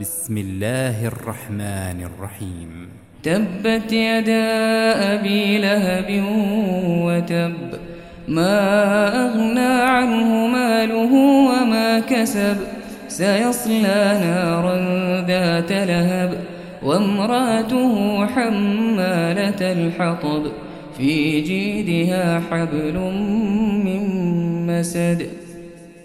بسم الله الرحمن الرحيم. تبت يدا أبي لهب وتب ما أغنى عنه ماله وما كسب سيصلى نارا ذات لهب وامرأته حمالة الحطب في جيدها حبل من مسد.